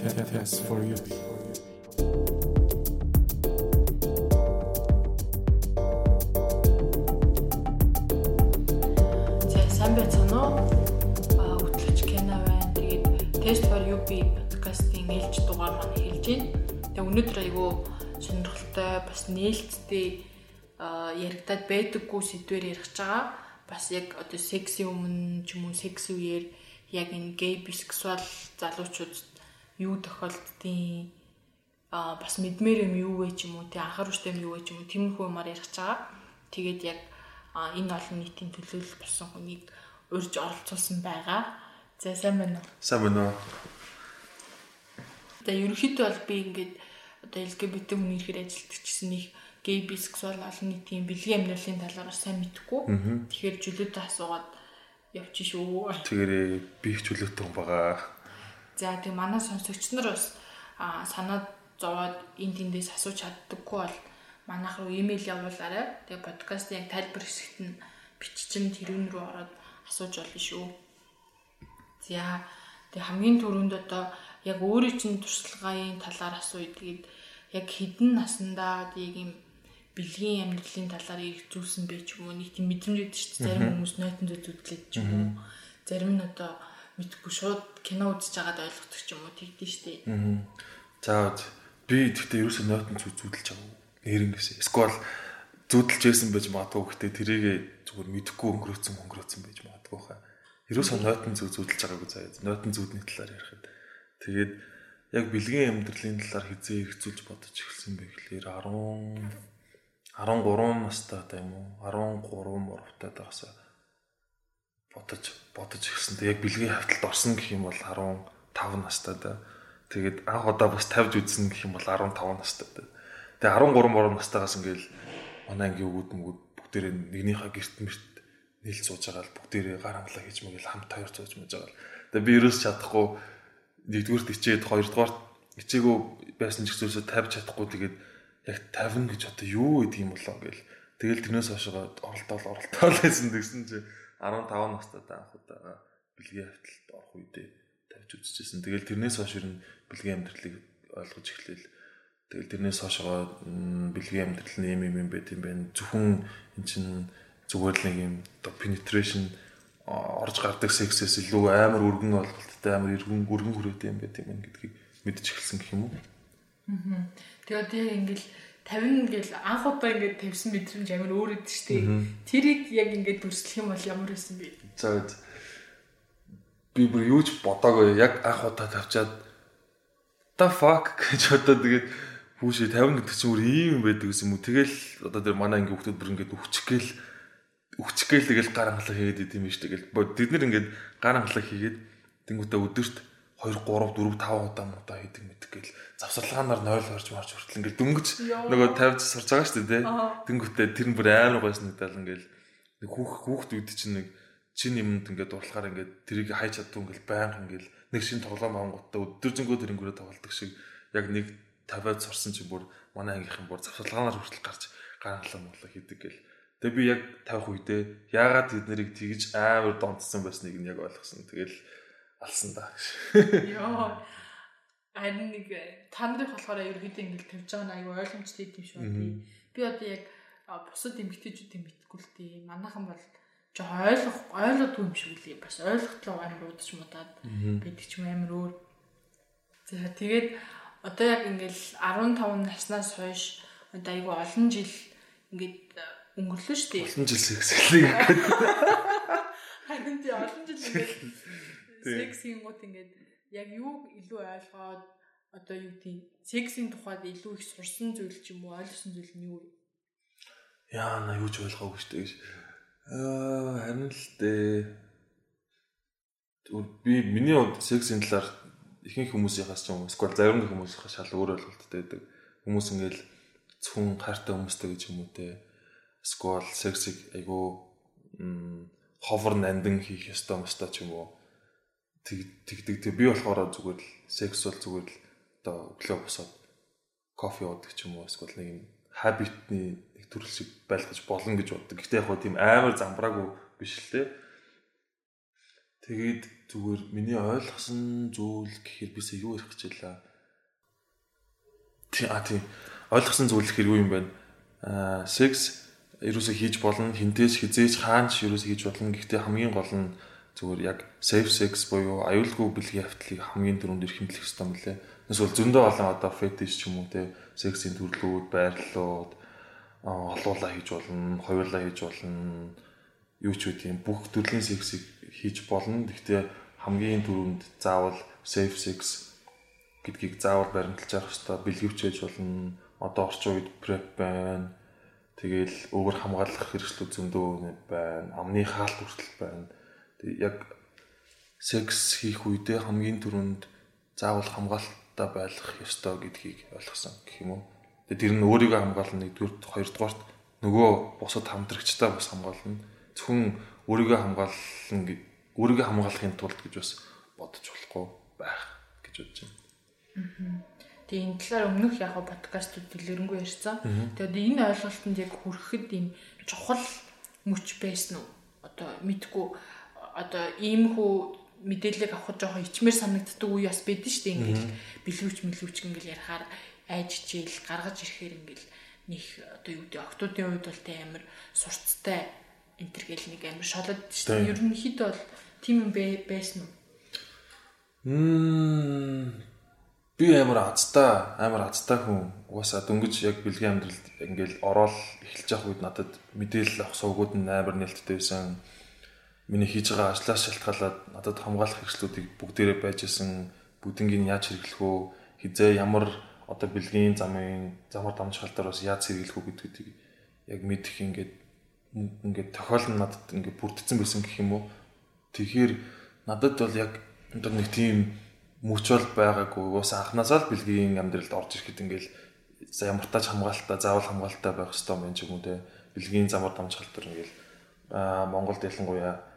Test for you. Сайн байцгаана уу? Аа хөтлөгч Кена байна. Тэгээд Test for you би подкастын ээлж дугаар маань хэлж байна. Тэгээд өнөөдөр айгүй сонирхолтой бас нээлттэй яригадад байдаггүй сэдвээр ярих байгаа. Бас яг одоо секси өмнө ч юм уу секси үеэр яг энэ гей бисексуал залуучууд юу тохиолддгийг а бас мэдмээр юм юу вэ ч юм уу тий анхааруулжтай юм юу вэ ч юм уу тиймэрхүү юмар ярих байгаа. Тэгээд яг энэ олон нийтийн төлөөлөл болсон хүнийг урьж оролцуулсан байгаа. За сайн байна уу? Сайн байна уу? За ерөнхийдөө бол би ингээд одоо LGBT хүний ихээр ажилтдаг гэсэн их гей бисексуал олон нийтийн бэлгийн амьдралын талаар сайн мэдэхгүй. Тэгэхээр чөлөөтэй асуугаад явчих шүү. Тэгээрээ би их чөлөөтэй хүн байгаа. За тэг манай сонсогч нар бас санаад зовоод энд тэндээс асууж чаддаггүй бол манайх руу имэйл явуулаарай. Тэгээ подкастын яг тайлбар хэсэгт нь биччин тэрүүн рүү ороод асууж болно шүү. За тэг хамгийн түрүүнд одоо яг өөрийн чинь туршлагын талаар асууя. Тэгээд яг хідэн насандаа яг юм бэлгийн амьдралын талаар иргэжүүлсэн бэ ч юм уу нэг тийм мэдрэмж өгдөг шүү дээ. Зарим хүмүүс нойтон зүтгэлээд ч юм уу. Зарим нь одоо мэдгүй шууд кино үзэж байгаад ойлгодог ч юм уу тэгдэж штэ. За би тэгтээ ерөөсөө нойтон зү зүудэлж байгаа. Нэрнгээс. Эсвэл зүудэлж байсан байж магадгүй гэхдээ тэрийг зүгээр мэдэхгүй өнгөрөөцөн өнгөрөөцөн байж магадгүй хаа. Ерөөсөө нойтон зү зүудэлж байгаагүй заяа. Нойтон зүудний талаар ярихад. Тэгээд яг бэлгийн амьдралын талаар хизээ ихцүүлж бодож эхэлсэн бэ гэхлээр 10 13 настай та юм уу 13 мөрөвтэй таасаа бодож бодож ирсэн. Тэг яг бэлгийн хавталд орсон гэх юм бол 15 настай да. Тэгээд анх удаа бас тавьж үзсэн гэх юм бол 15 настай да. Тэгээ 13 мөрөв настайгаас ингээл манай ангийн өвгүүд мөгүүд бүгдээрээ нэгнийхээ герт мэрт нийл сууж байгаа л бүгдээрээ гар хамлаа хийж мэгэл хамт хоёр сууж мэж байгаа л. Тэгээ би ерөөс чадахгүй нэгдүгürt ичээд хоёрдугаар ичээгөө байсан ч гэсэн тавьж чадахгүй тэгээд яг 50 гэж одоо юу гэдэг юм болоо гэл. Тэгэл тэрнээс хойшоо оролдоол оролдоол гэсэн тэгсэн чи 15 настай анх удаа бэлгийн хавталд орох үедээ тавьж үзчихсэн. Тэгэл тэрнээс хойш ер нь бэлгийн амьдралыг ойлгож эхлэв. Тэгэл тэрнээс хойшоо бэлгийн амьдрал нь юм юм байт юм байна. Зөвхөн эн чин зүгээр л нэг юм penetration орж гардаг сексээс илүү амар өргөн ойлголттой амар өргөн өргөн хүрээтэй юм байт юм гэдгийг мэдчих эхэлсэн гэх юм уу? Тэгээ одоо яг ингээл 50 гэл анх удаа ингээд тавьсан мэдрэмж амар өөр өд штэ. Тэрийг яг ингээд дүрслэх юм бол ямар байсан бэ? За би бүр юу ч бодоагүй яг анх удаа тавьчаад the fuck гэж одоо тэгээд хүүшээ 50 гэдэг чинь бүр ийм юм байдаг гэсэн юм уу. Тэгэл одоо тэр манай анги хүмүүс бүр ингээд өвчггээл өвчггээл тэгэл гар хангалах хийгээд идэм биш тэгэл бид нар ингээд гар хангалах хийгээд тэнгуүтэ өдөрт 2 3 4 5 удаа мудаа хийдэг мэддэг гэл. Завсарлагаанаар 0 орж марж хүртэл ингээд дөнгөж нөгөө 50 сурч байгаа шүү дээ тэнгуүтэ тэр нь бүр амар гойс нэгдэл ингээд нэг хүүх хүүхд үүд чинь нэг чин юмд ингээд дурлахаар ингээд тэрийг хайж чаддгүй ингээд байнга ингээд нэг шин тоглоом авангуудаа өдөр зөнгөө тэрэнгүүрээ тоглолдог шиг яг нэг 50-аад сурсан чинь бүр манай ангийнхан бүр завсарлагаанаар хүртэл гарч гаргалаа моглоо хийдэг гэл. Тэгээ би яг тавих үедээ яагаад нарыг тэгж амар донтсон байсныг нь яг ойлгосон. Тэгэл алсан да. Йоо. Харин нэг та нарын болохоор ерөөдөө ингээл тавьж байгаа нь аюу ойлгомжтой юм шүү дээ. Би одоо яг бусад эмгтээчүүдийн мэдгүй л дээ. Манайхан бол чи ойлгох ойлгодгүй юм шиг үлээ. Бас ойлгохлоо амар удаж мудаад байдаг ч юм амар өөр. За тэгээд одоо яг ингээл 15 наснаас хойш одоо аюу олон жил ингээд өнгөрлөө шүү дээ. Олон жил сексэлийг. Харин тий олон жил ингээд сексийн гот ингээд яг юу илүү ойлгоод одоо юу тийм сексийн тухайд илүү их сурсан зүйл ч юм уу ойлгосон зүйл нь юу вэ? Яа на юу ч ойлгоогүй шүү дээ. Аа харин л дээ. Би миний хувьд сексийн талаар ихэнх хүмүүсийнхээс ч юм уу эсвэл зарим хүмүүсийнхээс шал өөр ойлголттой байдаг. Хүмүүс ингээл зөвхөн хайртай хүмүүстэй гэж юм уу те. Эсвэл сексийг айгүй ховор нандин хийх ёстой мөстой ч юм уу тэгдэг. Тэг би болохоор зүгээр л секс бол зүгээр л одоо өглөө босоод кофе уудаг ч юм уу эсвэл нэг юм хабитны нэг төрөл шиг байлгаж болно гэж боддог. Гэхдээ яг хөө тийм амар замбраагүй биш л те. Тэгээд зүгээр миний ойлгосон зүйл гэхээр бисээ юу ярих гэж байлаа. Тий а тий. Ойлгосон зүйл гэхээр юу юм бэ? Аа секс ерөөсө хийж болно, хинтээс хизээж хаанч ерөөсө хийж болно. Гэхдээ хамгийн гол нь зүгээр яг safe sex буюу аюулгүй бэлгийн хавтлыг хамгийн түрүүнд эрхэмлэх хэрэгтэй юм лээ. Эсвэл зөндөө олон одоо fetish ч юм уу те сексийн төрлүүд, байрлалууд олуулаа хийж болно, хоёулаа хийж болно. Юу ч үгүй бүх төрлийн сексийг хийж болно. Гэхдээ хамгийн түрүүнд заавал safe sex гэдгийг заавал баримталж явах хэрэгтэй. Бэлгэвчээж болно. Одоо орчин үед prep байна. Тэгэл өөр хамгаалах хэрэгслүүд зөндөө байна. Амны хаалт хүртэл байна яг секс хийх үедээ хамгийн түрүүнд заавал хамгаалалттай байх ёстой гэдгийг ойлгосон гэх юм уу. Тэгээд тэр нь өөрийгөө хамгаална нэгдүгээр хоёрдугаарт нөгөө бусад хамтрагчтай бас хамгаална. Зөвхөн өөрийгөө хамгаална өөрийгөө хамгаалахын тулд гэж бас бодож болохгүй байх гэж бодож байна. Тэгээ энэ талаар өмнөх яг подкастууд дэлгэрэнгүй ярьсан. Тэгээд энэ ойлголтод яг хүрэхэд ийм чухал мөч байсан уу? Одоо мэдгүй одоо иймхүү мэдээлэл авах жоохон ичмэр санагддаг үе бас байдэн шүү дээ. Ингээл бэлгүүч мэлгүүч ингээл ярихаар айж хичээл гаргаж ирэхээр ингээл них одоо юу гэдэг октоодын үед бол тэ амар сурцтай энтер гэл нэг амар шолоод шүү дээ. Ерөнхийдөө бол тийм юм байсан уу? Мм би амар азтай амар азтай хүн угаасаа дөнгөж яг бэлгийн амьдралд ингээл ороод эхэлж явах үед надад мэдээлэл авах сувгууд нь амар нээлттэй байсан миний хийж байгаа ажлаас шалтгаалаад надад хамгаалах хэрэгслүүдийг бүгдээрээ байж исэн бүгднийг яаж хэрэглэх вэ хизээ ямар одоо бэлгийн замын замаар дамжгаалтаар бас яаж хэрэглэх вэ гэдгийг яг мэдэх ингээд ингээд тохиол нь надад ингээд бүрдсэн байсан гэх юм уу? Тэгэхээр надад бол яг одоо нэг тийм мөчөл байгаагүй. Уус анханасаа л бэлгийн амьдралд орж ирэхэд ингээд ямар тач хамгаалалтаа заавал хамгаалалтаа байх хэрэгтэй юм ч юм уу те. Бэлгийн замаар дамжгаалтаар ингээд аа Монголд ялангуяа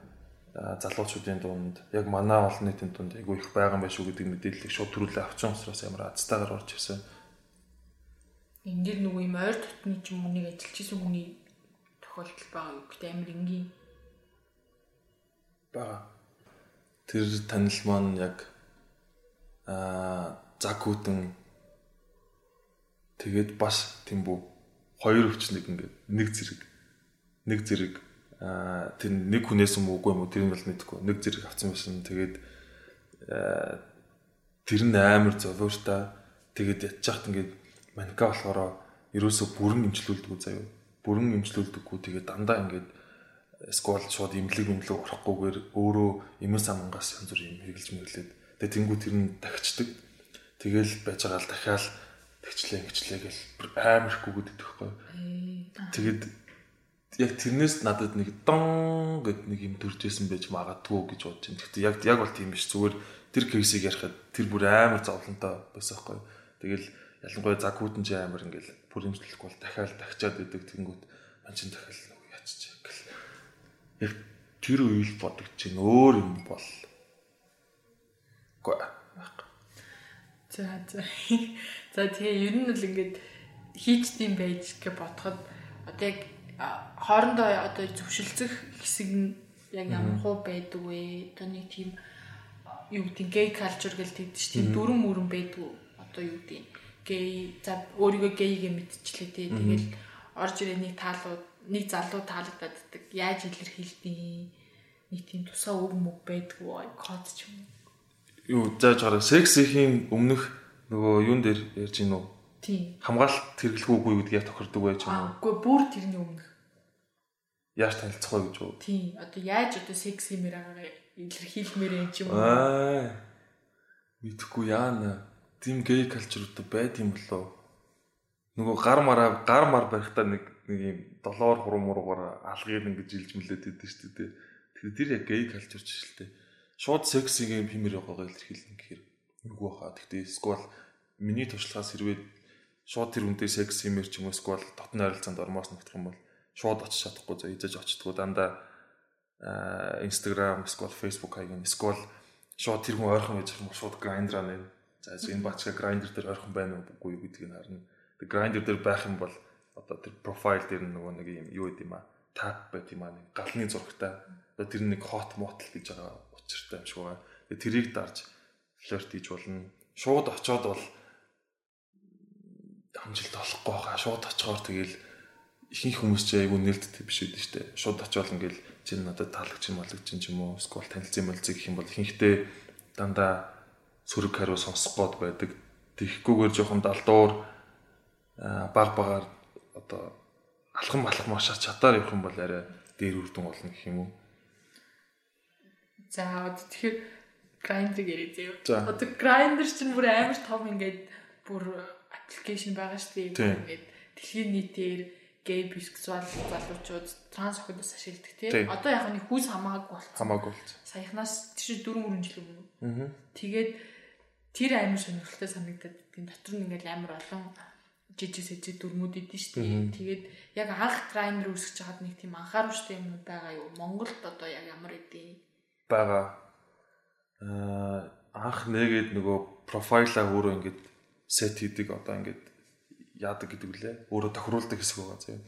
залуучуудын дунд яг манай олон нийтийн дунд айгүй их байгаа юм байна шүү гэдэг мэдээллийг шууд төрүүлээ авчихсан учраас ямар азтайгаар орж ирсэн. Энд нөгөө юм ойр дотны ч юм уу нэг ажиллаж исэн хүний тохиолдол байгаа юу гэдэг амар энгийн байгаа. Тэр танил маань яг аа заггүйдэн тэгээд бас тийм бүү хоёр өвч нэг ингээд нэг зэрэг нэг зэрэг тэр нэг хүнээс юм уугүй юм уу? Тэр нь бол мэдэхгүй. Нэг зэрэг авсан байсан. Тэгээд тэр нь амар зовоортой тэгээд ятчихт ингээд манка болохоор ерөөсө бүрэн имжлүүлдэг заяа. Бүрэн имжлүүлдэггүй тэгээд дандаа ингээд сквал шууд имлэг имлэг орохгүйгээр өөрөө эмэс амангаас янз бүр юм хэрэгжилж мэрлээд тэгээд тэнгуү тэр нь тагчдаг. Тэгэл байж байгаа л дахиад тэгчлээ ингэчлээ гэл амар ихгүй гэдэг тэгэхгүй тэгээд яг тэрнээс надад нэг дон гэд нэг юм төржсэн байж магадгүй гэж бодож байна. Гэхдээ яг яг бол тийм биш. Зүгээр тэр кейсийг ярихад тэр бүр амар зовлонтой байсан байхгүй. Тэгэл ялангуяа цаг хүтэн чи амар ингээл бүр имжлэхгүй бол дахиад тагчаад идэг тэнгүүт мань чин дахиад нэг яачих гэл. Яг тэр үйл бодогч чинь өөр юм бол. Гүй. За за. За тэгээ ер нь л ингээд хийчдсан байж гэж бодоход одоо яг хоорондоо одоо зөвшөлдсөх хэсэг нь яг ямар хуу байдаг вэ? Одоо нэг тийм юу гэдэг гей калчур гэж тэгдэж чинь тийм дүрм мөрөн байдгүй. Одоо юу гэдэг гей за өөрийгөө гейгээ мэдчихлээ тий. Тэгэл орж ирээ нэг таалууд нэг залуу таалагдаад ддаг. Яаж илэрхийлдэг? Нэг тийм тусаа үг мөг байдгүй код ч юм. Юу зааж гараа сексийн өмнөх нөгөө юун дээр ярьж гин үү? Тийм. Хамгаалалт хэрэглэхүүгүй гэдгийг тохирдог байж уу? Үгүй бүр тэрний өмнөх яаж танилцах вэ гэж үү? Тийм. Одоо яаж одоо секс юмэр агаа илэрхийлмээр юм ч юм уу? Аа. Мэдхгүй яана. Тим гей калчрууд байд юм болоо. Нөгөө гар мараа гар мар барихтаа нэг нэг юм долоор хуруу муруугаар алгыг ингэж илж мэлээд идэв шүү дээ. Тэгэхээр тэр яг гей калчрч шүү дээ. Шууд сексиг юм химэр яваагаа илэрхийлнэ гэхээр нүгөө хаа. Гэхдээ сквал миний туршлагаас хэрвээ шууд тэр үнтэй секс химэр ч юм уу сквал дотны харилцаанд ормоос нутах юм бол шууд очиж чадахгүй за эзэж очтгоо дандаа Instagram эсвэл Facebook хаягийн эсвэл шууд тэр хүн ойрхон байж юм шууд Grindr аа нэ. За энэ бачка Grindr дээр ойрхон байна уугүй гэдгийг харна. Тэг Grindr дээр байх юм бол одоо тэр профайл дээр нөгөө нэг юм юу гэдэм а таг байт юм аа нэг галны зурагтай. Одоо тэр нэг hot motel гэж байгаа учиртай юм шиг байна. Тэрийг дарж флирт хийж болно. Шууд очоод бол амжилт олохгүй байгаа. Шууд очихоор тэгэл ихэнх хүмүүс ч айгүй нэлттэй биш үү штэ. Шууд очиод ингээл чинь надад таалагч юм болог чинь ч юм уу эсвэл танилцсан мэлцэг гэх юм бол ихэнхдээ дандаа сөрөг хариу сонсох гээд байдаг. Тэхгүйгээр жоохон далдуур баг багаар одоо алхам алхам машаа чадаар явах юм бол арай дээр үрдэн болно гэх юм уу. За тэгэхээр грайндер яриад заяа. Одоо грайндер чинь бүр амар том ингээд бүр аппликейшн байгаа шүү дээ. Ингээд дэлхийн нийтээр гей бисексуал залуучууд транс охидос ашигладаг тийм. Одоо яг нэг хүүс хамаагүй болсон. Хамаагүй болсон. Саяхнаас тийш 4 4 жил өмнө. Аа. Тэгээд тэр амар сонирхолтой санагдаад тийм дотор нь ингээл амар олон жижиг сэжиг дүрмүүд идэв шүү дээ. Тэгээд яг анх грайндер үүсгэж хагаад нэг тийм анхааруулжтай юмнууд байгаа юу? Монголд одоо яг ямар идэв? Бага. Аа анх нэгээд нөгөө профайлаа өөрөө ингээд сет хийдэг одоо ингээд яадаг гэдэг үлээ. Өөрөө тохируулдаг хэсэг байгаа зөө.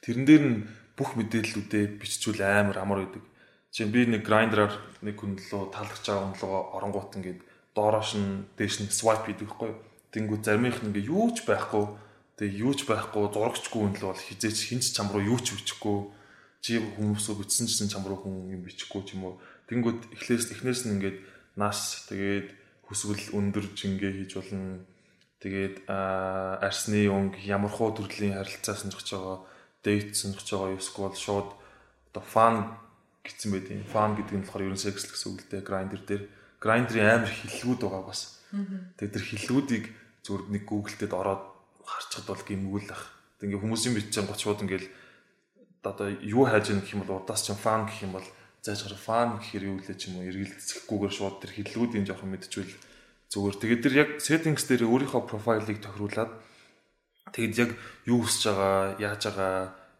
Тэрэн дээр нь бүх мэдээллүүдээ биччихвэл амар амар байдаг. Жишээ би нэг грайндераар нэг хүн лөө таалгаж байгаа хүн лөө оронгуут ингээд доороош нь дээш нь swipe хийдэг байхгүй. Тэнгүү заримийнх нь ингээ юу ч байхгүй. Тэгээ юу ч байхгүй зурагчгүй хүн л бол хизээч хинч чам руу юу ч бичихгүй. Чи хүмүүсөө бичсэн чинь чам руу хүн юм бичихгүй ч юм уу. Тэнгүүд эхлээс эхнээс нь ингээд нас тэгээд хүсвэл өндөр жингээ хийж болно Тэгээд арсны өнгө ямар хуу төрлийн харилцаа сонирхож байгаа, дейт сонирхож байгаа эсвэл шууд одоо фан гэсэн байд юм. Фан гэдэг нь болохоор ерөн секс л гэсэн үг л дээ. Грайндер дээр грайндерын амар хиллгүүд байгаа бас. Тэгээд тэр хиллгүүдийг зүгээр нэг Google-д ороод харчихад бол гимгүүл ах. Тэг ингээ хүмүүсийн бичсэн гочууд ингээл одоо юу хайж яах гэх юм бол урдаас ч фан гэх юм бол зааж гарах фан гэхээр юу лээ ч юм уу эргэлцэхгүйгээр шууд тэр хиллгүүдийн жоохон мэдчихвэл Зүгээр тэгээд тэр яг settings дээр өөрийнхөө профайлыг тохируулад тэгэд яг юу хүсэж байгаа, яаж байгаа,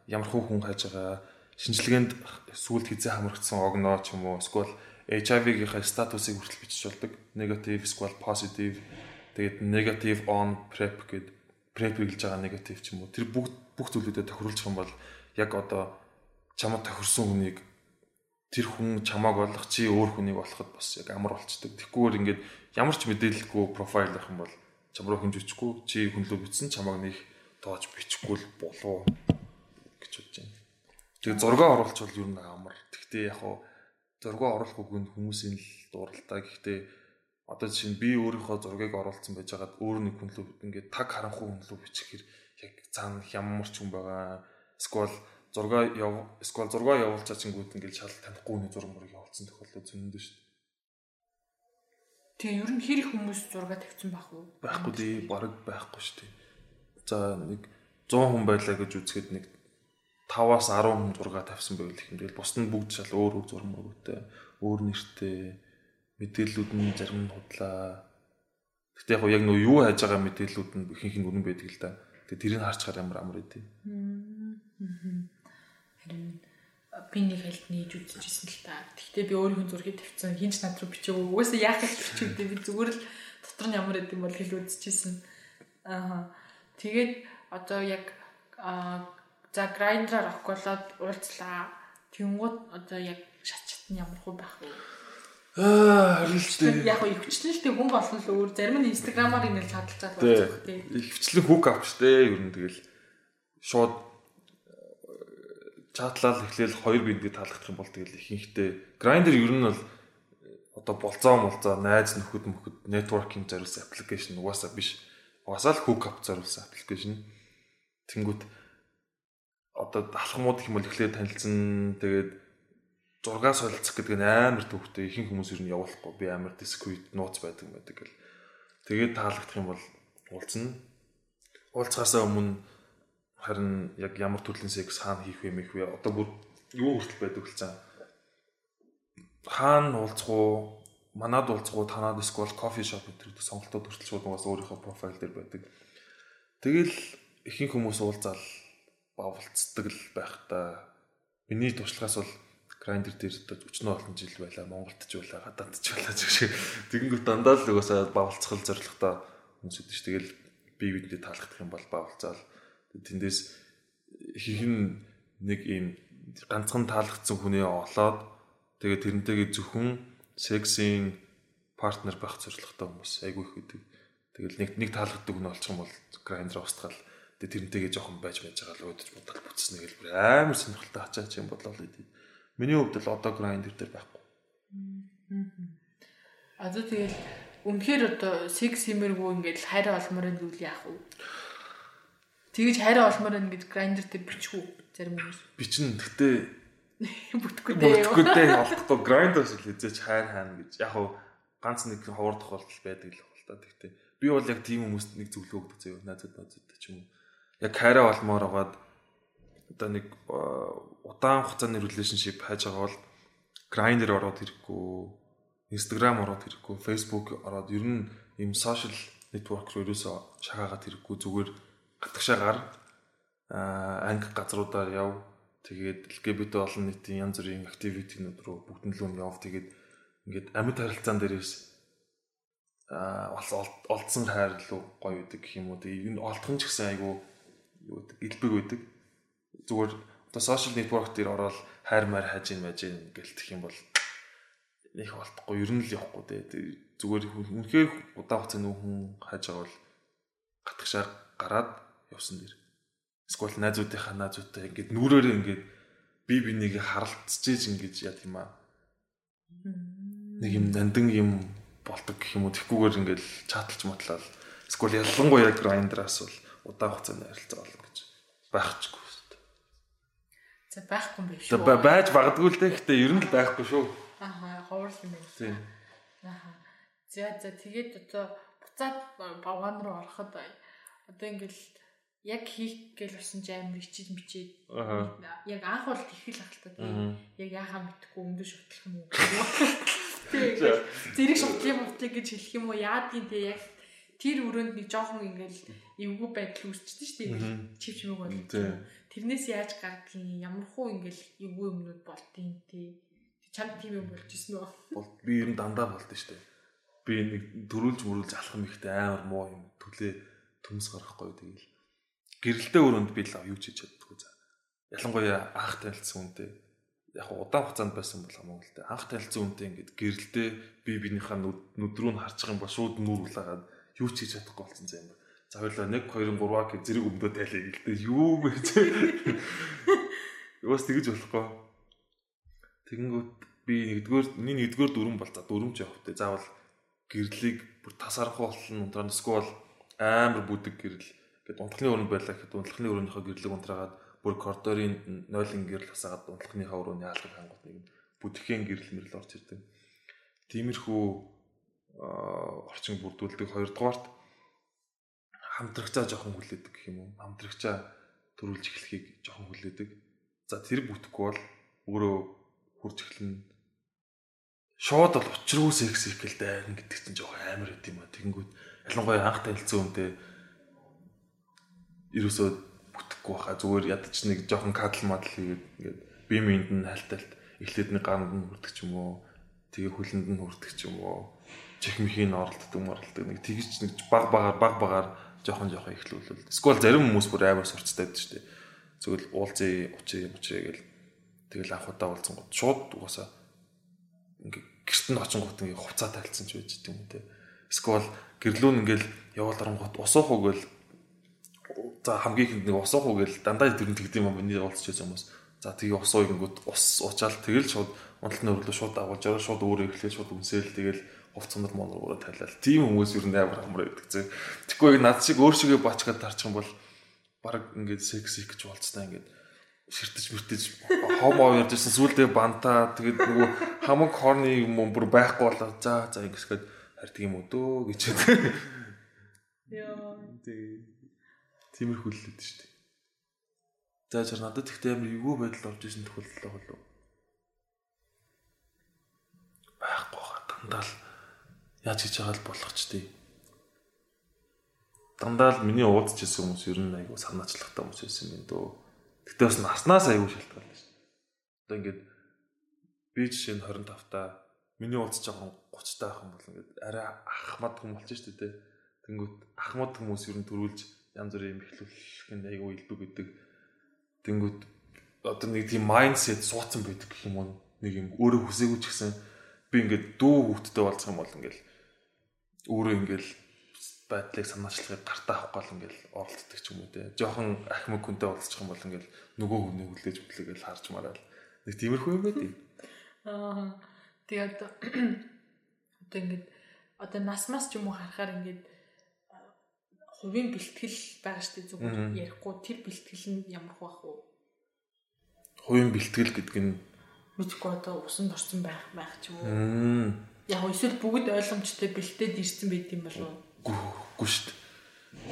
ямар хүн хайж байгаа, шинжилгээнд сүлд хизээ хамрагдсан огноо ч юм уу эсвэл HIV-ийнхаа статусыг хүртэл бичиж болдог. Negative эсвэл positive. Тэгээд negative on prep гэд prep гэж байгаа negative ч юм уу. Тэр бүх бүх зүйлүүдэд тохируулчих юм бол яг одоо чамд тохирсон хүнийг тэр хүн чамааг болох чи өөр хүнийг болоход бас яг амар болчдөг. Тэгхгүйгээр ингээд ямар ч мэдээлэлгүй профайл авах юм бол чам руу хэмж өчгүй чи хүнлөө бичсэн чамааг нэг тоож бичихгүй л болов гэж бодож байна. Тэгээ зураг оруулах бол ер нь амар. Тэгтээ яг хуу зураг оруулах үгэнд хүмүүсийн л дуралтай. Гэхдээ одоо жишээ нь би өөрийнхөө зургийг оруулсан байж хагаад өөр нэг хүнлөө ингээд таг харанхуй хүнлөө бичихэр яг цаана ямар ч хүн байгаа. Эсвэл зураг яв эсвэл зураг явуулчаа чингүүд ингээд шал танихгүй хүний зураг мөрөг явуулсан тохиолдол зөндөө шүү дээ. Тэгээ ер нь хэр их хүмүүс зураг тавьсан байх уу? Байхгүй дээ, бараг байхгүй шүү дээ. За нэг 100 хүн байлаа гэж үзэхэд нэг 5-аас 10 хүн зураг тавьсан байвал их юм. Тэгэл бусд нь бүгд шал өөр өөр зураг мөрөгтэй, өөр нэртэй мэдээллүүд нь зарим нь худлаа. Гэтэ яг яг нөө юу хайж байгаа мэдээллүүд нь ихэнх нь үнэн байдаг л да. Тэгээ тэрийг харчаар ямар амар идэв. Харин би нэг хальт нээж үзчихсэн л та. Гэхдээ би өөрийнхөө зургийг тавьсан. Хинч над руу бичээгүй. Угаасаа яах гэж бичвэдээ би зүгээр л дотор нь ямар гэдэм бол хэл үзчихсэн. Аа. Тэгээд одоо яг за грайндераар авколоод уулзлаа. Тэнгууд одоо яг шатчт нь ямар хөө байх вэ? Аа, харилцээ. Яг нь ихвчлэн штэ хүн болсон л өөр зарим нь инстаграмаар ингээл чадлцаад болчих тийм. Ихвчлэн хүүк авчтэй ер нь тэгэл шууд чатлал эхлээл хоёр биндээ таалагдах юм бол тэгэл ихэнхдээ грайндер ер нь бол одоо болцоо молцоо найз нөхөд мөхөд networking зориулсан аппликейшн угаасаа биш. Угаасаа л hook up зориулсан аппликейшн. Тэнгүүт одоо алхмууд гэх юм бол эхлээд танилцсан тэгээд зургаа солилцох гэдэг нь амар төвхтэй ихэнх хүмүүс ер нь явуулахгүй би амар дисквит нууц байдаг байдаг гэл. Тэгээд таалагдах юм бол уулзна. Уулзахаасаа өмнө харин яг ямар төрлийн секс хаана хийх вэ мэх вэ? Одоо бүр юу хүртэл байдаг л цаа? Хаана уулзах уу? Манад уулзах уу? Танад эсвэл кофе шоп гэдэг сонголтууд хүртэл шууд угаас өөрийнхөө профайл дээр байдаг. Тэгэл ихэнх хүмүүс уулзаал бавлцдаг л байх та. Миний туршлагаас бол грайндер дээр одоо өчнөө олон жил байла Монголд ч байла гадаадд ч байла гэх шиг. Тэгэнгүүт дандаа л угаасаа бавлцах зорилготой хүмүүс идэв ш тэгэл бие бидэндээ таалагдах юм бол бавлцаал тэндээс хин нэг ийм ганцхан таалагдсан хүнээ олоод тэгээд тэрнтэйгээ зөвхөн сексийн партнер байх зорилготой хүмүүс айгүй их гэдэг. Тэгэл нэг нэг таалагддаг нь болчих юм бол грайндер устгал тэгээ тэрнтэйгээ жоохон байж байж байгаа л өөдөж бодол бүтснэ гэл бүр амар сонирхолтой ачаач юм бодлоо л идэв. Миний хувьд л одоо грайндер дээр байхгүй. А зөв тэгэл үнэхээр одоо секс хэмэргүй ингээд хайраа олмоор нь зүйл яах вэ? Тэгэж хайраа олмоор гэж грайндер дээр бичих үү зарим хүмүүс. Бичин гэхдээ бүтэхгүй дээ. Бүтэхгүй дээ олдохгүй грайндерс л хизээч хайр хаана гэж. Яг хав ганц нэг ховор тохиолдол байдаг л та. Тэгтээ би бол яг тийм хүмүүст нэг зөвлөгөө өгдөг заяа. Найзад найзад ч юм уу. Яг хайраа олмоор байгаад одоо нэг удаан хугацааны relationship хайж байгаа бол грайндер ороод ирэхгүй Instagram ороод хэрэггүй, Facebook ороод ер нь ийм social network руу ерөөсөө шахаагаад хэрэггүй зүгээр гатгшаа гар анги газруудаар яв. Тэгээд LGBT олон нийтийн янз бүрийн activity-нууд руу бүгдэн л нь яв. Тэгээд ингээд амьд харилцаан дээрээс аа олдсон хайр руу гоё байдаг гэх юм уу. Тэгээд энэ олдхон ч гэсэн айгүй юу гэдэг илбэг байдаг. Зүгээр одоо social network дээр ороод хайр маяр хаж ин ин гэлтэх юм бол их болтохгүй ер нь л явахгүй дээ. Зүгээр үнэхээр удаан хугацааны хүн хайж байгаа бол гатгшаа гараад явсан дэр. Эсвэл найзуудынхаа найзуудтай ингээд нүрээрээ ингээд би бинийг харалтцээж ингэж яа тийм аа. Нэг юм нандин юм болдог гэх юм уу тэгхгүйгээр ингээд чаталж матлал. Эсвэл ялангуяа грайндраас бол удаан хугацааны харилцаа болно гэж байхчгүй. За байхгүй юм биш шүү. Байж магадгүй л дээ. Гэтэ ер нь л байхгүй шүү. Аха, ховор юм байна. Тийм. Аха. За за тэгээд одоо буцаад бавган руу ороход одоо ингээл яг хийх гээл болсон ч амар ичиж мичээд. Яг анх бол ихэл ахaltaа тийм яг яахаа мэдхгүй өмдөө шутлах юм уу? Тийм зэрэг шутлах мутлах гэж хэлэх юм уу? Яадгийн тийм яг тэр өрөөнд нэг жоохон ингээл эвгүй байдал үүсчихдээ шүү дээ. Чивч мөг бол тэрнээс яаж гардгийг ямар хуу ингээл эвгүй юмнууд болтын тийм чамд тийм юм болж исэн үү? Бол би ер нь дандаа болд нь штэ. Би нэг төрүүлж мөрүүлж алах юм ихтэй амар муу юм. Төлөө төмс гарахгүй тэгэл. Гэрэлтэй өрөөнд би л юу ч хийж чаддгүй за. Ялангуяа анх танилцсан үнтэй яг удаан хугацаанд байсан бол хамаагүй л дээ. Анх танилцсан үнтэй ингээд гэрэлтэй би биенийхээ нүд рүү нь харчих юм бол шууд нүүр улаагаад юу ч хийж чадахгүй болсон юм. За хоёлаа 1 2 3 гэх зэрэг өмдөө тайлаа гэлдээ. Юу вэ? Юус тэгэж болохгүй. Тэгэнгүүт би нэгдүгээр миний нэгдүгээр дүрэн бол за дүрмж явах те заавал гэрлийг бүр тасархуу болно унтраа эсвэл амар бүдэг гэрэл гэдэг унтлахны өрөнд байлаа гэхэд унтлахны өрөөнийхөө гэрлийг унтраагаад бүр коридорын 0 гэрэл хасаагаад унтлахныхаа өрөөний хаалгыг хангууд нэг бүтгэхийн гэрэл мэрэл орж ирдэг. Тиймэрхүү орчин бүрдүүлдэг хоёрдугаарт хамтрагчаа жоохон хүлээдэг гэх юм уу? Хамтрагчаа төрүүлж эхлэхийг жоохон хүлээдэг. За тэр бүтэхгүй бол өөрөө хурж эхлэнэ шууд бол учруу секс ихэл дайрна гэдэг чинь жоох амар байт юм а. Тэгэнгүүт ялангуяа анх танилцсан үнтэй ерөөсөө бүтэхгүй баха. Зүгээр ядаж нэг жоохон кадл мадл хийгээд ингээд би минд нь хальталт. Эхлээд нэг ганд нь хүрдэг ч юм уу. Тэгээ хөлөнд нь хүрдэг ч юм уу. Чих мхийн оролддог моролдог нэг тэгж нэг баг багаар баг багаар жоохон жоохон ихлүүлвэл эсвэл зарим хүмүүс бүр амар сурцтай байдаг шүү дээ. Зөвл уулзъя учрыг учрыг гэл. Тэгэл анх удаа уулзсан гот. Шууд угаасаа ингээ гэрт нь очингууд ингээ хувцаа тайлцсан ч байж гэдэг юм те. Эсвэл гэрлүүн ингээл яваал оронгууд усуух уу гэл за хамгийн ихэнд нэг усуух уу гэл дандаа тэр нь тэгдэм юм миний уулзч байсан хүмүүс. За тэгээ усууг ингүүд ус уучаал тэгэл шууд унталтны өрлөө шууд агуулж аваа шууд өөрөө эхлээл шууд үнсээл тэгэл хувцсанд моноргоо тайлал. Тийм хүмүүс ер нь амар амар байдаг зэ. Тэгэхгүй над шиг өөр шигээ бачгаад тарчих юм бол баг ингээд секс их гэж болцсон ингээд ширтэж мөртэж хомоо ярьж байсан сүулдээ бантаа тэгээд нөгөө хамаг хорны юм бүр байхгүй болоо за за ингэсгээд хардаг юм уу дөө гэж. Яа. Тиймэрхүү л лээд шүү дээ. За чар надад ихтэй амар эвгүй байдал орж исэн тохиолдол болов. Байхгүй хаа дандаа л яаж хийж байгаа л болох ч тий. Дандаа л миний уудч ирсэн хүмүүс ер нь айгу санаачлахтай хүмүүс байсан юм дөө Гэтэ бас наснаас аягүй шалтгаална шүү дээ. Одоо ингээд би жишээ нь 25 та миний уулз жоохон 30 та ах юм бол ингээд арай ахмад хүм болж шүү дээ. Тэнгүүт ахмад хүмүүс ер нь төрүүлж янз бүрийн мэхлүүлэх нь аягүй илбэг гэдэг. Тэнгүүт одоо нэг тийм майндсет суудсан байдаг гэх юм уу. Нэг юм өөрөө хүсээгүй ч гэсэн би ингээд дүү хүүхдтэй болцох юм бол ингээл өөрөө ингээл байдлыг санаачлахыг гартаа авах гол ингээл оролцдог ч юм уу те. Жохон ахмаг хүнтэй уулзчих юм бол ингээл нөгөө хүний хүлээж бүтлэгээл харж мараал. Нэг тиймэрхүү юм байдیں۔ Аа. Тэгээд одоо ингээд одоо насмас ч юм уу харахаар ингээд хувийн бэлтгэл байгаа шүү дээ зүгээр ярихгүй тэр бэлтгэл нь ямар байх вэ? Хувийн бэлтгэл гэдэг нь мэдгүй одоо усанд орсон байх байх ч юм уу. Яг эсвэл бүгд ойлгомжтой бэлтээд ирсэн байт юм болов уу? Үгүй шүү дээ.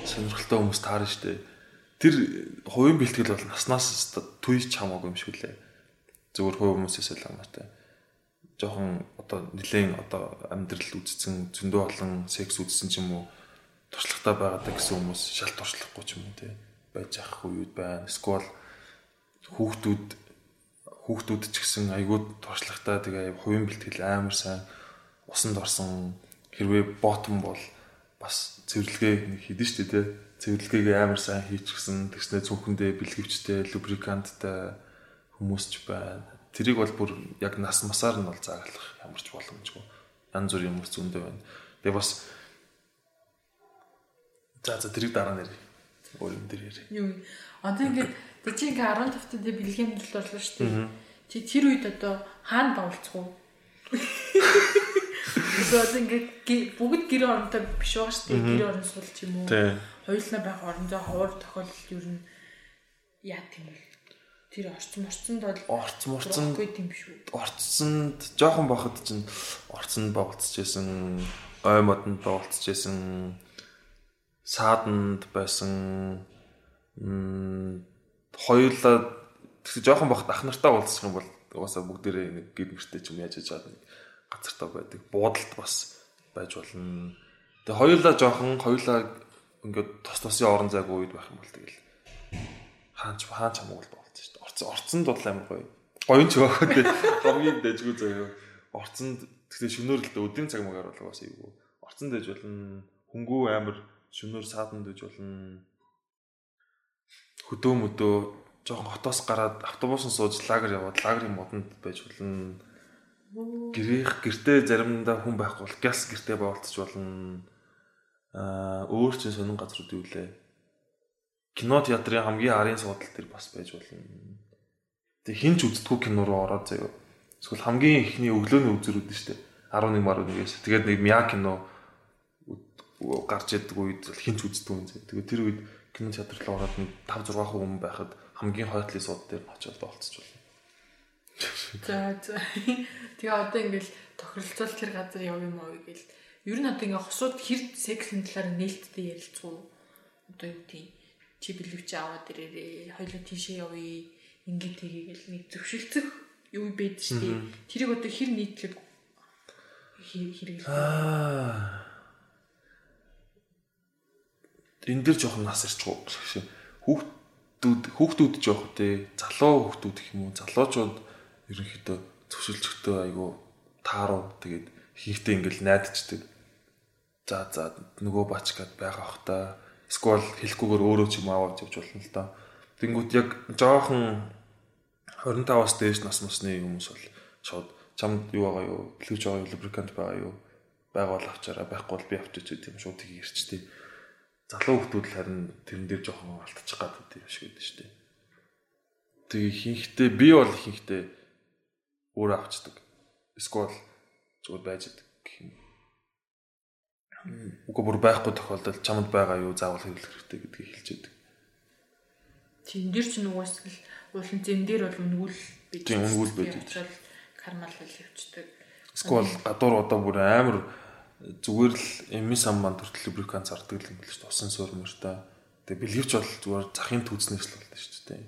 Сонирхолтой хүмүүс таарна шүү дээ. Тэр хувийн бэлтгэл бол наснаас түйж хамаагүй юм шиг лээ. Зүгээр хувь хүмүүсээс л хамаатай. Жохон одоо нэлээд одоо амьдрал үзсэн зөндөө олон секс үзсэн ч юм уу туршлагатай байгаадаа гэсэн хүмүүс шал туршлахгүй ч юм уу те байж ах үед байна. Эсвэл хүүхдүүд хүүхдүүд ч гэсэн айгүй туршлагатай тэгээ хувийн бэлтгэл амар сайн усанд орсон хэрвээ ботом бол бас цэвэрлэгээ хийдэж штэ те цэвэрлэгийг амар сайн хийчихсэн тэгснэ цүнхэндээ бэлгэвчтэй лубриканттай хүмүүс ч байна. Тэрийг бол бүр яг нас масаар нь бол зааглах ямар ч боломжгүй. Янз бүрийн хүмүүс зөндөө байна. Тэгээ бас За за тэрийг дараа нэр. Өөр юм дээр яри. Юу. Одоо ингээд чи ингээ 15 танд бэлгийн төлөв орлоо шүү дээ. Чи тэр үед одоо хаана бавлцах уу? Одоо ингээд бүгд гэр оронтой биш байгаа шүү дээ. Гэр орон сул ч юм уу. Хоёулаа байх орондоо ховор тохиолдол юу н яа тийм бол тэр орцсон орцсонд бол орцсон орцсон тийм биш үү? Орцсонд жоохон бахад чинь орцсонд бавлцж байсан, ой модонд бавлцж байсан сааданд байсан хоёулаа тэгс жоохон бахт ах нартаа уулзах юм бол угаасаа бүгдээрээ нэг гид мөртэй ч юм яаж байгаа нэг газартаа байдаг. Буудалд бас байж болно. Тэгээ хоёулаа жоохон хоёулаа ингээд тос тосын орон зайг үед байх юм бол тэгэл хаач хаач хамаагүй болчихсон шүү дээ. Орцсон орцсонд бол амар гоё. Гоён ч байгаа дээ. Хамгийн дэжгүй заяа. Орцсонд тэгсэн шөнөөр л өдрийн цаг магаар бол бас ийгүү. Орцсон дэж болно. Хөнгөө амар шөнөөр сааданд үж болно. Хөдөө мөдөө жоохон хотоос гараад автобусан сууж лагер яваад лагерын модонд байж болно. Гэрийнх гэртээ заримдаа хүн байхгүй бол газ гэртээ боолцож болно. Аа өөр чинь сонин газрууд юу лээ. Кино театрын хамгийн арын суудал дээр бас байж болно. Тэг хинч үздэггүй кино руу ороод заяа. Эсвэл хамгийн ихний өглөөний үзэр үүдэн штэ. 11 11-ээс. Тэгээд нэг Мя кино гарч яддаг үед хинч үздэг юм зэ. Тэгээ тэр үед кино театр руу ороод 5 6 хүн байхад хамгийн хойтлын сууд дээр очиод болцож байна. За за. Тэгээ одоо ингээл тохиролцоол тэр газар яв юм аа гэл. Ер нь одоо ингээ хосууд хэр сексийн талаар нээлттэй ярилцгуу. Одоо юу гэдэг чи бэлэвч аваад ирээрээ хоёлоо тийшээ явъя. Ингээ тгийгээл нэг зөвшөлдсөх юу байд штий. Тэрийг одоо хэр нийтлэг хэрэглэх. Аа энэ дэр жоохон нас ирчихгүй гэсэн. Хүүхдүүд хүүхдүүд жоох тий залуу хүүхдүүд гэх юм уу залуучууд ерөнхийдөө зөвшөлдөхтөө айгу тааруу тэгээд хийхдээ ингээл найдчихдаг. За за нөгөө бачкад байгаа хта сквал хэлэхгүйгээр өөрөө ч юм аваад явж болно л доо. Тэнгүүт яг жоохон 25-аас дээш нас насны хүмүүс бол шууд чамд юу байгаа юу? Плюж байгаа юу? Лубрикант байгаа юу? Байгаал авчаараа байхгүй бол би авчиж тийм шууд тгий ирчтэй залуу хүмүүс л харин тэрэн дээр жоохон алдчих гад үт юм шиг байдаг шүү дээ. Тэгээ ихэнхдээ би бол ихэнхдээ өөрөө авчдаг. Эсвэл зүгээр байж идэг гэх юм. Уг бүр байхгүй тохиолдолд чамд байгаа юу заавал хэрэглэх хэрэгтэй гэдгийг хэлж яадаг. Тийм дээр ч нугаас л уулын зэн дээр бол үнгүүл байж. Тийм үнгүүл байж. Кармал л явцдаг. Эсвэл гадуур одоо бүр амар зүгээр л эми сан манд хүртэл лубрикант зардаг юм л шүү. Усан суурмөртэй. Тэгээ бэлгэвч бол зүгээр захын түүцнээс л болно шүү дээ.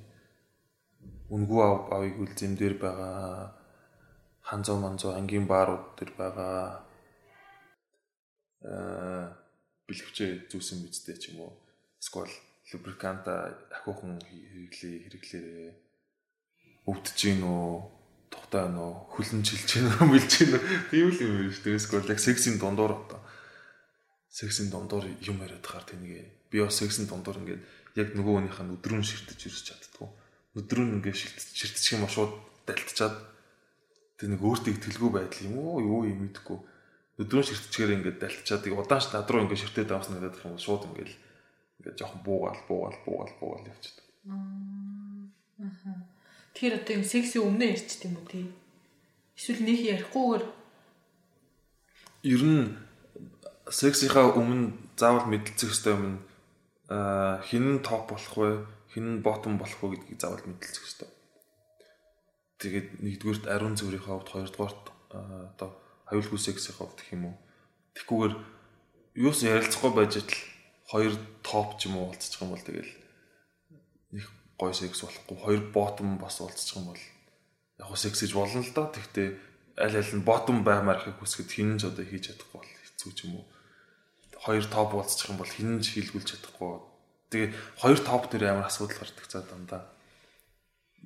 Үнгүү авыг үл зэмдэр байгаа ханзуу манзуу ангийн баарууд төр байгаа э бэлгэвчээ зүүсэн мэдтэй ч юм уу. Эсвэл лубриканта ахиухан хэрэглээ хэрэглээрээ өвдөж гин үү тухтай нөө хүлэнжилж гэнэ мэлж гэнэ тийм л юм байна шүү дээ. Эсвэл яг сексийн дундуур одоо сексийн дундуур юм яриад хаар тэнийг би бас сексийн дундуур ингээд яг нөгөө хүнийх нь өдрөн ширтэж ирж чаддгүй. Өдрөн ингээд ширтэж ширтчих юм шууд далтчаад тэг нэг өөртөө итгэлгүй байдал юм уу юу юм мэдэхгүй өдрөн ширтчгээр ингээд далтчаад удаанч над руу ингээд ширтээд авсан надад юм шууд ингээд ингээд жоохон буугаал буугаал буугаал буугаал явчихдаг. Аа. Тэр одоо юм секси өмнө ярьчт юм уу тий? Эсвэл нэг ярихгүйгээр ер нь сексийнхаа өмнө заавал мэдлцэх хэрэгтэй юм. Аа хин нь топ болох вэ? Хин нь ботом болох вэ гэдгийг заавал мэдлцэх хэрэгтэй. Тэгээд нэгдүгürt ариун зүрийнхээ хувьд хоёрдугаарт одоо аюулгүй сексийн хувьд гэх юм уу. Тэгхгүйгээр юус ярилцахгүй байж л хоёр топ ч юм уу уулзчих юм бол тэгэл гой секс болохгүй хоёр ботом бас уулзчих юм бол яг хөө секс гэж болно л доо. Тэгтээ аль аль нь ботом баймаар их хүсгэд хинэн ч одоо хийж чадахгүй бол хэцүү ч юм уу. Хоёр топ уулзчих юм бол хинэн ч хийлгүүлж чадахгүй. Тэгээ хоёр топ дээр амар асуудал гардаг цаа дандаа.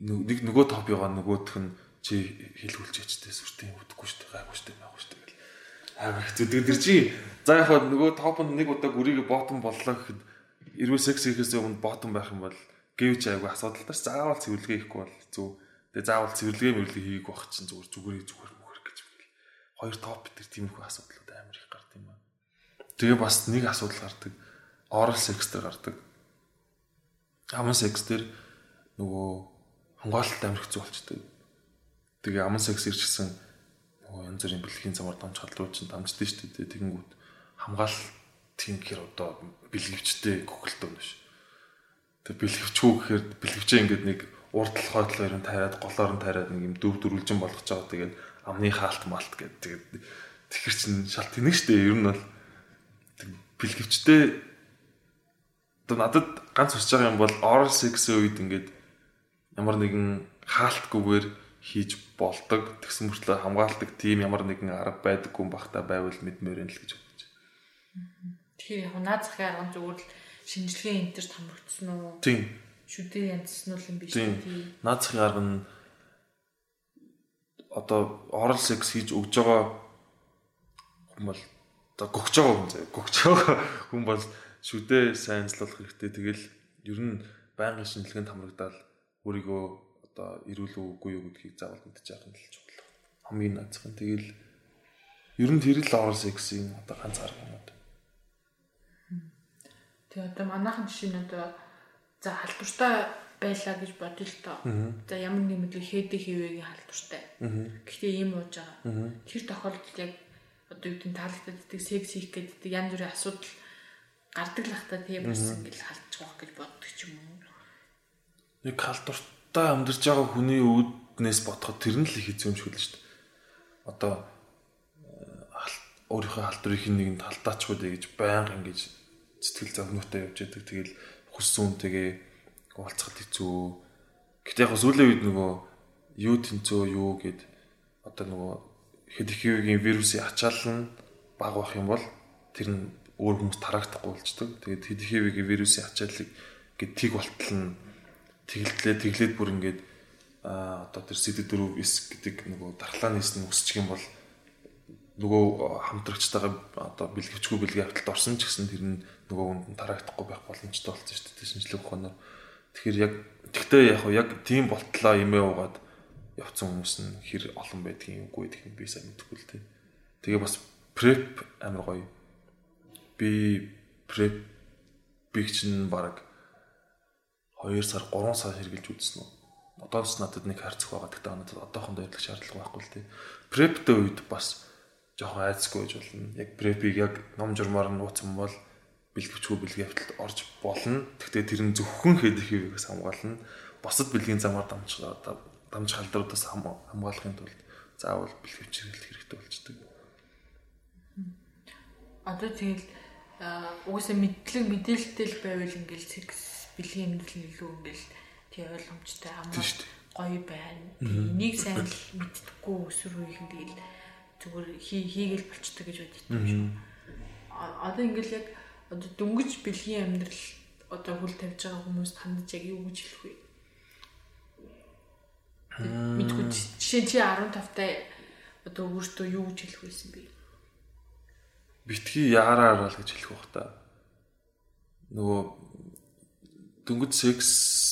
Нэг нөгөө топыгоо нөгөөх нь чи хэлгүүлж ячтэй сүртэй үдэхгүй шүү дээ гайгүй шүү дээ гайгүй шүү дээ гэл амар хэцүү тэр чи за яг нөгөө топонд нэг удаа гүрийг ботом боллоо гэхэд эрүүл секс хийхээс өмнө ботом байх юм бол гэвч айгүй асуудалтай заавал цэвэрлэгээ хийхгүй бол хэцүү тэгээ заавал цэвэрлэгээ мөрлөг хийгээг байх чинь зүгээр зүгээр зүгээр мөхөр гэж бэл хоёр топ тэр тиймэрхүү асуудлууд амар их гардаг юм аа. Тэгээ бас нэг асуудал гардаг. Oral sex дээр гардаг. Аман секс дээр нөгөө хонгаалттай амар хэцүү болчтой. Тэгээ аман секс ирчихсэн нөгөө янз бүрийн бэлгийн замаар дамж хадлуу чинь дамждээ шүү дээ. Тэгэнгүүт хамгаалтын гэр одоо бэлгэвчтэй гөхөлтөө биш. Тэг бэлгэвчгүй гэхээр бэлгэвчээ ингээд нэг урдл хойдлоор нь тариад голоор нь тариад нэг юм дөрв дөрвөлжин болгож байгаа. Тэгээд амны хаалт малт гэдэг. Тэгээд тэгэхэр чин шал тэнэг штэ ер нь бол бэлгэвчтэй одоо надад ганц хүсэж байгаа юм бол oral sex-ийн үед ингээд ямар нэгэн хаалтгүйгээр хийж болдог. Тэгсэн мөртлөө хамгаалдаг тийм ямар нэгэн арга байдаггүй бахта байвал мэдмээр юм л гэж бодож. Тэгэхээр яг наад захын арга зүгээр л шинжилгээ энтерт хамрагдсан уу? Тийм. Шүдээ янзсан уу юм биш тийм. Наад захын арга нь одоо oral sex хийж өгж байгаа хүн бол одоо гогч байгаа хүн заяа. Гогч байгаа хүн бол шүдээ сайнзлуулах хэрэгтэй. Тэгэл ер нь байнгын шинжилгээнд хамрагдаад өөрийгөө одоо ирүүл үгүй юу гэдгийг заавал мэдчих яах нь л чухал. Хамгийн наацхан. Тэгэл ер нь тэр л oral sex-ийн одоо ганц арга юм уу. Тэгээ одоо манайхан жишээ нь одоо за халдвартай байлаа гэж бодъё л тоо. За ямар нэг мэдлэг хээдэ хийвэгийн халдвартай. Гэхдээ ийм ууж байгаа. Тэр тохиолдолд яг одоо юу гэдэг таалагддаг гэдэг секс хийх гэдэг янз бүрийн асуудал гардаг л хата тийм бас ингээл халдчих واخ гэж боддог ч юм уу. Нэг халдварт одоо амьдарч байгаа хүний үүднээс бодоход тэр нь л их эзэмшгүй л шүү дээ. Одоо өөрийнхөө халдварыг нэгэнд талдаачгүй дээ гэж байнга ингэж сэтгэл зовноотой явж яадаг. Тэгэл хүссэн үнтэйгээ уулзахад хэцүү. Гэтэ яг сүүлийн үед нөгөө юу тэнцөө юу гэд одоо нөгөө хэдихивгийн вирусын ачаал нь баг бах юм бол тэр нь өөр хүмүүс тараагдахгүй болчдөг. Тэгээд хэдихивгийн вирусын ачаалыг гэд тийг болтол нь тэгэлтлээ тэглээд бүр ингээд а одоо тэр CD4 эс гэдэг нөгөө дархлаа нийснэ өсчих юм бол нөгөө хамтрагчтайгаа одоо бэлгэвчгүй бэлгээ хавталд орсон ч гэсэн тэр нь нөгөө хүнд тараагдахгүй байх боломжтой болсон шүү дээ шинжлэх ухаанаар. Тэгэхээр яг тэгтээ яг яг тийм болтлоо имээ уугаад явцсан хүмүүс нь хэр олон байдгийг үгүй гэх юм би сайн мэдэхгүй л дээ. Тэгээ бас prep амар гоё. Би prep биг чинь баг 2 сар 3 сар хэрглэж үзсэн үү. Одоос надад нэг харьцах байгаа. Тэгтээ надад одоохондоо ярих шаардлага байхгүй л тий. Прептэй үед бас жоохон айцгүй гэж болно. Яг препиг яг ном журмаар нь нууцсан бол бэлгэвчгүй бэлгээ хвталд орж болно. Тэгтээ тэр нь зөвхөн хэд их хэвээс хамгаална. Босод бэлгийн замаар дамжих дамжих халдруудаас хамгаалахын тулд заавал бэлгэвч хэрэглэх хэрэгтэй болчдөг. Одоо тэгэл угсаа мэдлэг мэдээлэлтэй л байвал ингээл секс бэлгийн амьдрал илүү ингээл тий ойлгомжтой амар гоё байна. Энийг сайн л мэддэггүй өсвөр үеийнхэн тэгэл зүгээр хийгээл болчтой гэж боддог юм. Одоо ингээл яг одоо дөнгөж бэлгийн амьдрал одоо хүл тавьж байгаа хүмүүст хандаж яг юу гэж хэлэх вэ? Мэдгүй жишээ чи 15 таа одоо өөртөө юу гэж хэлэх байсан бэ? Битгий яараар л гэж хэлэх бах та. Нөгөө дөнгөж секс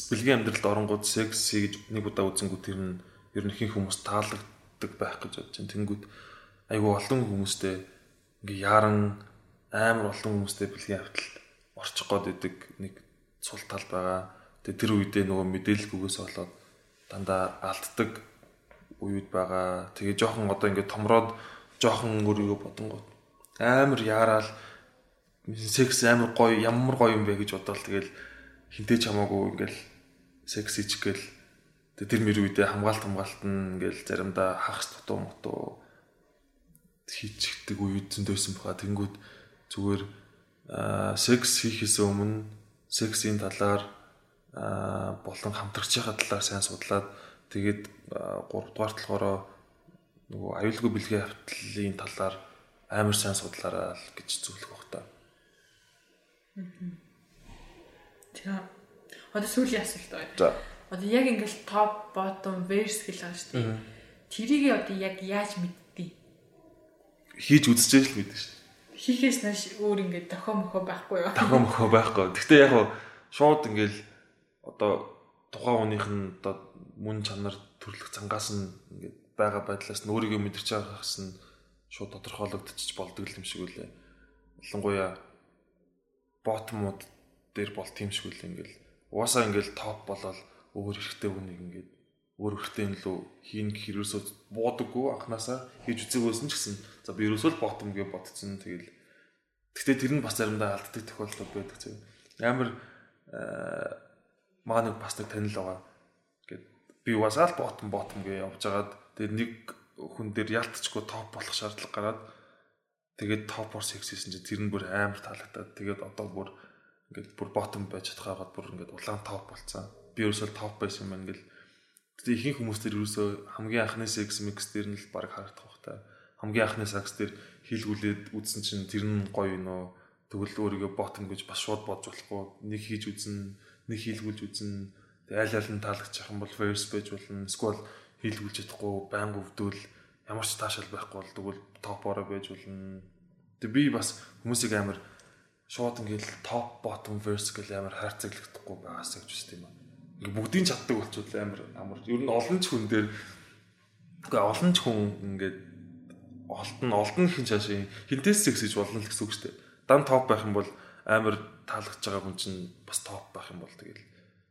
бэлгийн амьдралд оронгууд секс хийж нэг удаа үзэнгүү тэр нь ер нь ихэнх хүмүүс таалаг болтдог байх гэж бодож байна. Тэнгүүд айгүй олон хүмүүстэй ингээ яран амар олон хүмүүстэй бэлгийн хавталд орчих гээд идэг нэг цул тал байгаа. Тэгээ тэр үедээ нөгөө мэдээлэлгүйгээс болоод дандаа алддаг үед байгаа. Тэгээ жоохон одоо ингээ томроод жоохон өөрийгөө бодонгоо амар яараал секс амар гоё ямар гоё юм бэ гэж бодвол тэгэл хинтээ чамаагүй ингээл секс ич гэл тэр мөр үедээ хамгаалт хамгаалт нь ингээл заримдаа хагас дутуу мотуу хийчихдэг үед зөндөөсөн баха тэнгүүд зүгээр секс хийхээс өмнө сексийн талаар болон хамтрагч байгаа талаар сайн судлаад тэгээд 3 дугаар талаараа нөгөө аюулгүй бэлгийн хавтлын талаар амар сайн судлаарай л гэж зөвлөх баг та. За. Одоо сүүлийн асуулт байна. За. Одоо яг ингээл топ, bottom, verse байгаа шүү дээ. Тэрийг одоо яг яаж мэдтий? Хийж үзчихэж л мэддэг шүү. Хийхээс нааш өөр ингээд дохоо мохоо байхгүй юу? Дохоо мохоо байхгүй. Гэхдээ яг шууд ингээл одоо тухайн хүнийх нь одоо мөн чанар төрлөх цангаас нь ингээд байгаа байдлаас нь өөрийгөө мэдэрч байгаас нь шууд тодорхойлогдчих болдог юм шиг үлээ. Ялангуяа ботмууд дээр бол тийм шиг үл ингээл угаасаа ингээл топ болол өөр хэрэгтэй хүнийг ингээд өөр хэрэгтэй нь лөө хийн гэх хэрэгсөө буудаггүй анханасаа хийж үзээгүйсэн ч гэсэн. За би ерөөсөө л ботом гэж бодсон. Тэгэл гэхдээ тэр нь бас заримдаа алддаг тохиолдол байдаг зөв амар маа нэг бас нэг танил байгаа. Гэд би угаасаа л ботом ботом гэж явж агаад тэгээд нэг хүн дээр ялтчгүй топ болох шаардлага гараад тэгээд топ фор секссэн чинь тэр нь бүр амар таалагдаад тэгээд одоо бүр ингээд бүр ботом байж чадхаагаад бүр ингээд улаан топ болцсон. Би ерөөсөө топ байсан юм ингээл тэгээд ихэнх хүмүүс тэр ерөөсөө хамгийн анхны секс микс дээр нь л баг харагдах бах та. Хамгийн анхны сакс дээр хилгүүлээд үзсэн чинь тэр нь гоё юм уу? Тэгвэл өөрийгөө ботом гэж бас шууд бодж болохгүй. Нэг хийж үзэн, нэг хилгүүлж үзэн. Тэгээд аль аль нь таалагдчих юм бол first page болно. Эсвэл хийлгүүлж чадахгүй байнга өвдвөл ямар ч таашаал байхгүй бол тэгвэл топороо байж болно. Тэг би бас хүмүүсийг амар шууд ингээл топ bottom verse гэл амар хайрцаглахдаггүй байгаас гэж үстэй юм. Ингээ бүгдийг чаддаг болчихвол амар амар ер нь олон ч хүн дээр үгүй олон ч хүн ингээд олтон олдон хин чааш хинтээс секс гэж болно л гэсэн үг шүү дээ. Дан топ байх юм бол амар таалагдж байгаа хүн чинь бас топ байх юм бол тэгэл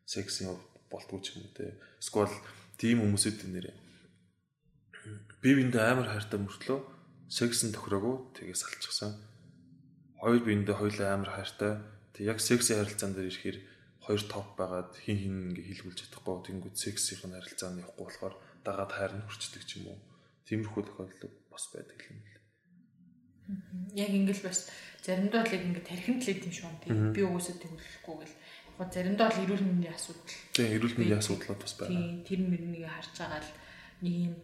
секс юм болтгүй ч юм уу те. Эсвэл тийм хүмүүсүүд нэрээ би биэндээ амар хайртай мөртлөө сексэн тохироогүй тэгээ салчихсан. Хоёр биэндээ хоёулаа амар хайртай. Тэг яг секси харилцаан дээр ирэхээр хоёр топ байгаад хин хин ингээ хилгүүлж чадахгүй тэнгууд сексийн харилцааны явахгүй болохоор дагаад хайр нь хүрчдэг ч юм уу. Тиймэрхүү тохиолдол бас байдаг юм л. Яг ингээл бас заримдаа л ингээ тархинд л идэм шүү. Би угсаа төгөлөхгүй гэл яг заримдаа л эрүүл мэндийн асуудал. Тийм эрүүл мэндийн асуудлууд бас байна. Тийм тэр мөрнийг харж байгаа л нэг юм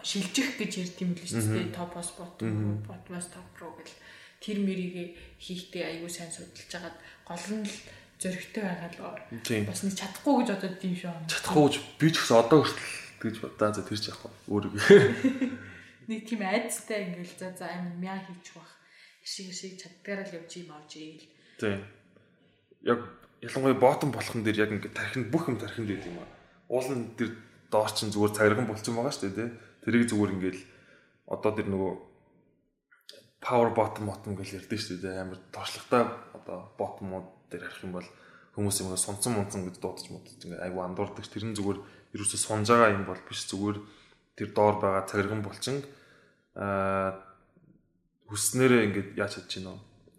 шилжих гэж ярьд юм л шүү дээ. Топос бот ботмос топ руу гэл тэр мөрийг хийхдээ аягүй сайн судалж хагаад гол нь л зөрөгтэй байгаа л бас нэг чадахгүй гэж бодод юм шүү. Чадахгүй гэж би ч гэсэн одоо хүртэл гэж бодоо за тэр ч яахгүй өөрийгөө. Нэг тийм айцтай ингээл за за амин мяа хийчих бах. Ишиг ишиг чаддгаараа л явж юм авч ийл. Тийм. Яг ялангуяа ботом болохын дээр яг ингээд тархинд бүх юм тархинд байд юм аа. Уулын дээр доор чинь зүгээр цагирган болцсон байгаа шүү дээ. Тэрийг зүгээр ингээд одоо тэр нөгөө power bottom bottom гэж ярьдэн шүү дээ. Амар туршлагатай одоо bottom-ууд дээр харах юм бол хүмүүс юм сунцсан мунцсан гэж дуудаж муудаж ингээд айгу андуурдаг. Тэр нь зүгээр ерөөсөө сунж байгаа юм бол биш зүгээр тэр доор байгаа цагирган булчин аа хүснээрээ ингээд яаж чадж гинөө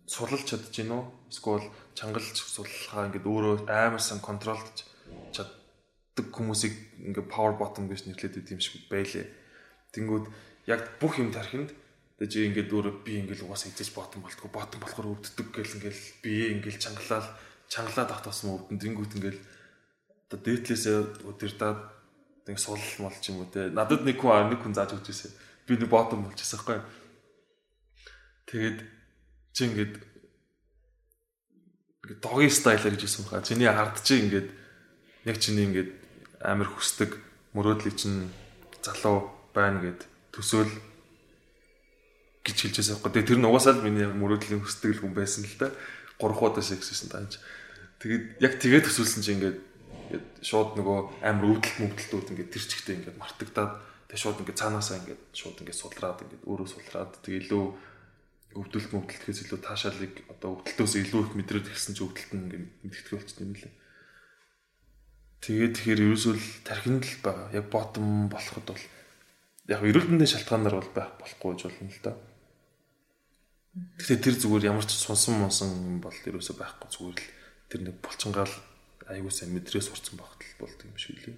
сулж чадж гинөө эсвэл чангалж суллахаа ингээд өөрөө амар сан контролдож чаддаг хүмүүсийг ингээд power bottom гэж нэрлэдэг юм шиг байлээ. Тэнгүүд яг бүх юм тархинд тэгж ингээд өөрөө би ингээд угаасаа эзэж bottom болтгоо bottom болохоор өвддөг гэл ингээд би ингээд чангалаад чангалаад ахтасан өвдөн тэнгүүд ингээд одоо дээдлээсээ өдөрдаад ингээд сул мол ч юм уу те надад нэг хүн нэг хүн зааж өгч ирсэн. Би нэг bottom болчихсон байхгүй. Тэгээд чи ингээд ингээд догийн стайлаар гэж хэлсэн хаа. Чиний ард чи ингээд яг чиний ингээд амар хүсдэг мөрөөдлийн чинь залуу байна гэд төсөөл гэж хэлжээс байхгүй. Тэгээ тэр нь угаасаа л миний мөрөөдлийн хүсдэг хүн байсан л да. Гурах удаа секссэн тааж. Тэгээд яг тэгээ төсөөлсөн чинь ингээд шууд нөгөө амар өвдөлт мөвдөлтүүд ингээд тэр чигтээ ингээд мартагдаад Тэгээ шууд ингээд цаанаасаа ингээд шууд ингээд сулраад ингээд өөрөө сулраад тэгээ илүү өвдөлт мөвдөлтөөс илүү таашаалыг одоо өвдөлтөөс илүү их мэдрээд ирсэн чи өвдөлт нь ингээд мэдтгэл болчихсон юм лээ. Тэгээд тэгэхээр ерөөсөө л тархинд л байгаа. Яг ботом болоход бол яг эрүүл мэндийн шалтгаанаар бол байх болохгүй гэж болно л да. Тэгэхээр тэр зүгээр ямар ч сунсан монсон юм бол ерөөсөө байхгүй зүгээр л тэр нэг булчингаал аягүй сайн мэдрээ сурцсан багтал болдог юм шиг лээ.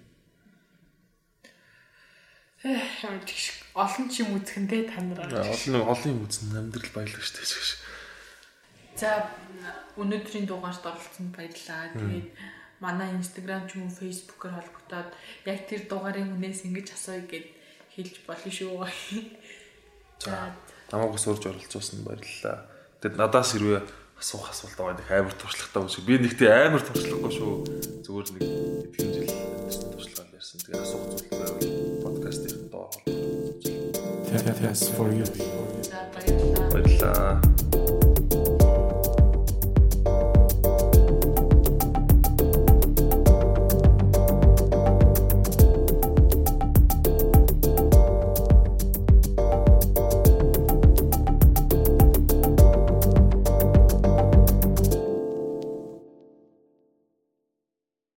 Ямар тийш олон ч юм үзэх нь те та нар. Олон олон юм үзэн амьдрал баялаг штэ гэж. За өнөөдрийн дугаарт оролцсонд баярлалаа. Тэгээд манай Instagram ч юм уу Facebook-оор холбогдоод яг тэр дугаарын хүнээс ингэж асууя гэд хэлж болно шүү. За намайг сурж оролцуулсан баярлалаа. Тэгэд надаас хэрвээ асуух асуулт байгаа нэг амар туршлагатай биш. Би нэгтээ амар туршлагагүй шүү. Зүгээр нэг хэдхэн жил туршлага ярьсан. Тэгээ асуух зүйл байвал подкастын доо. Yes for you. Баярлалаа.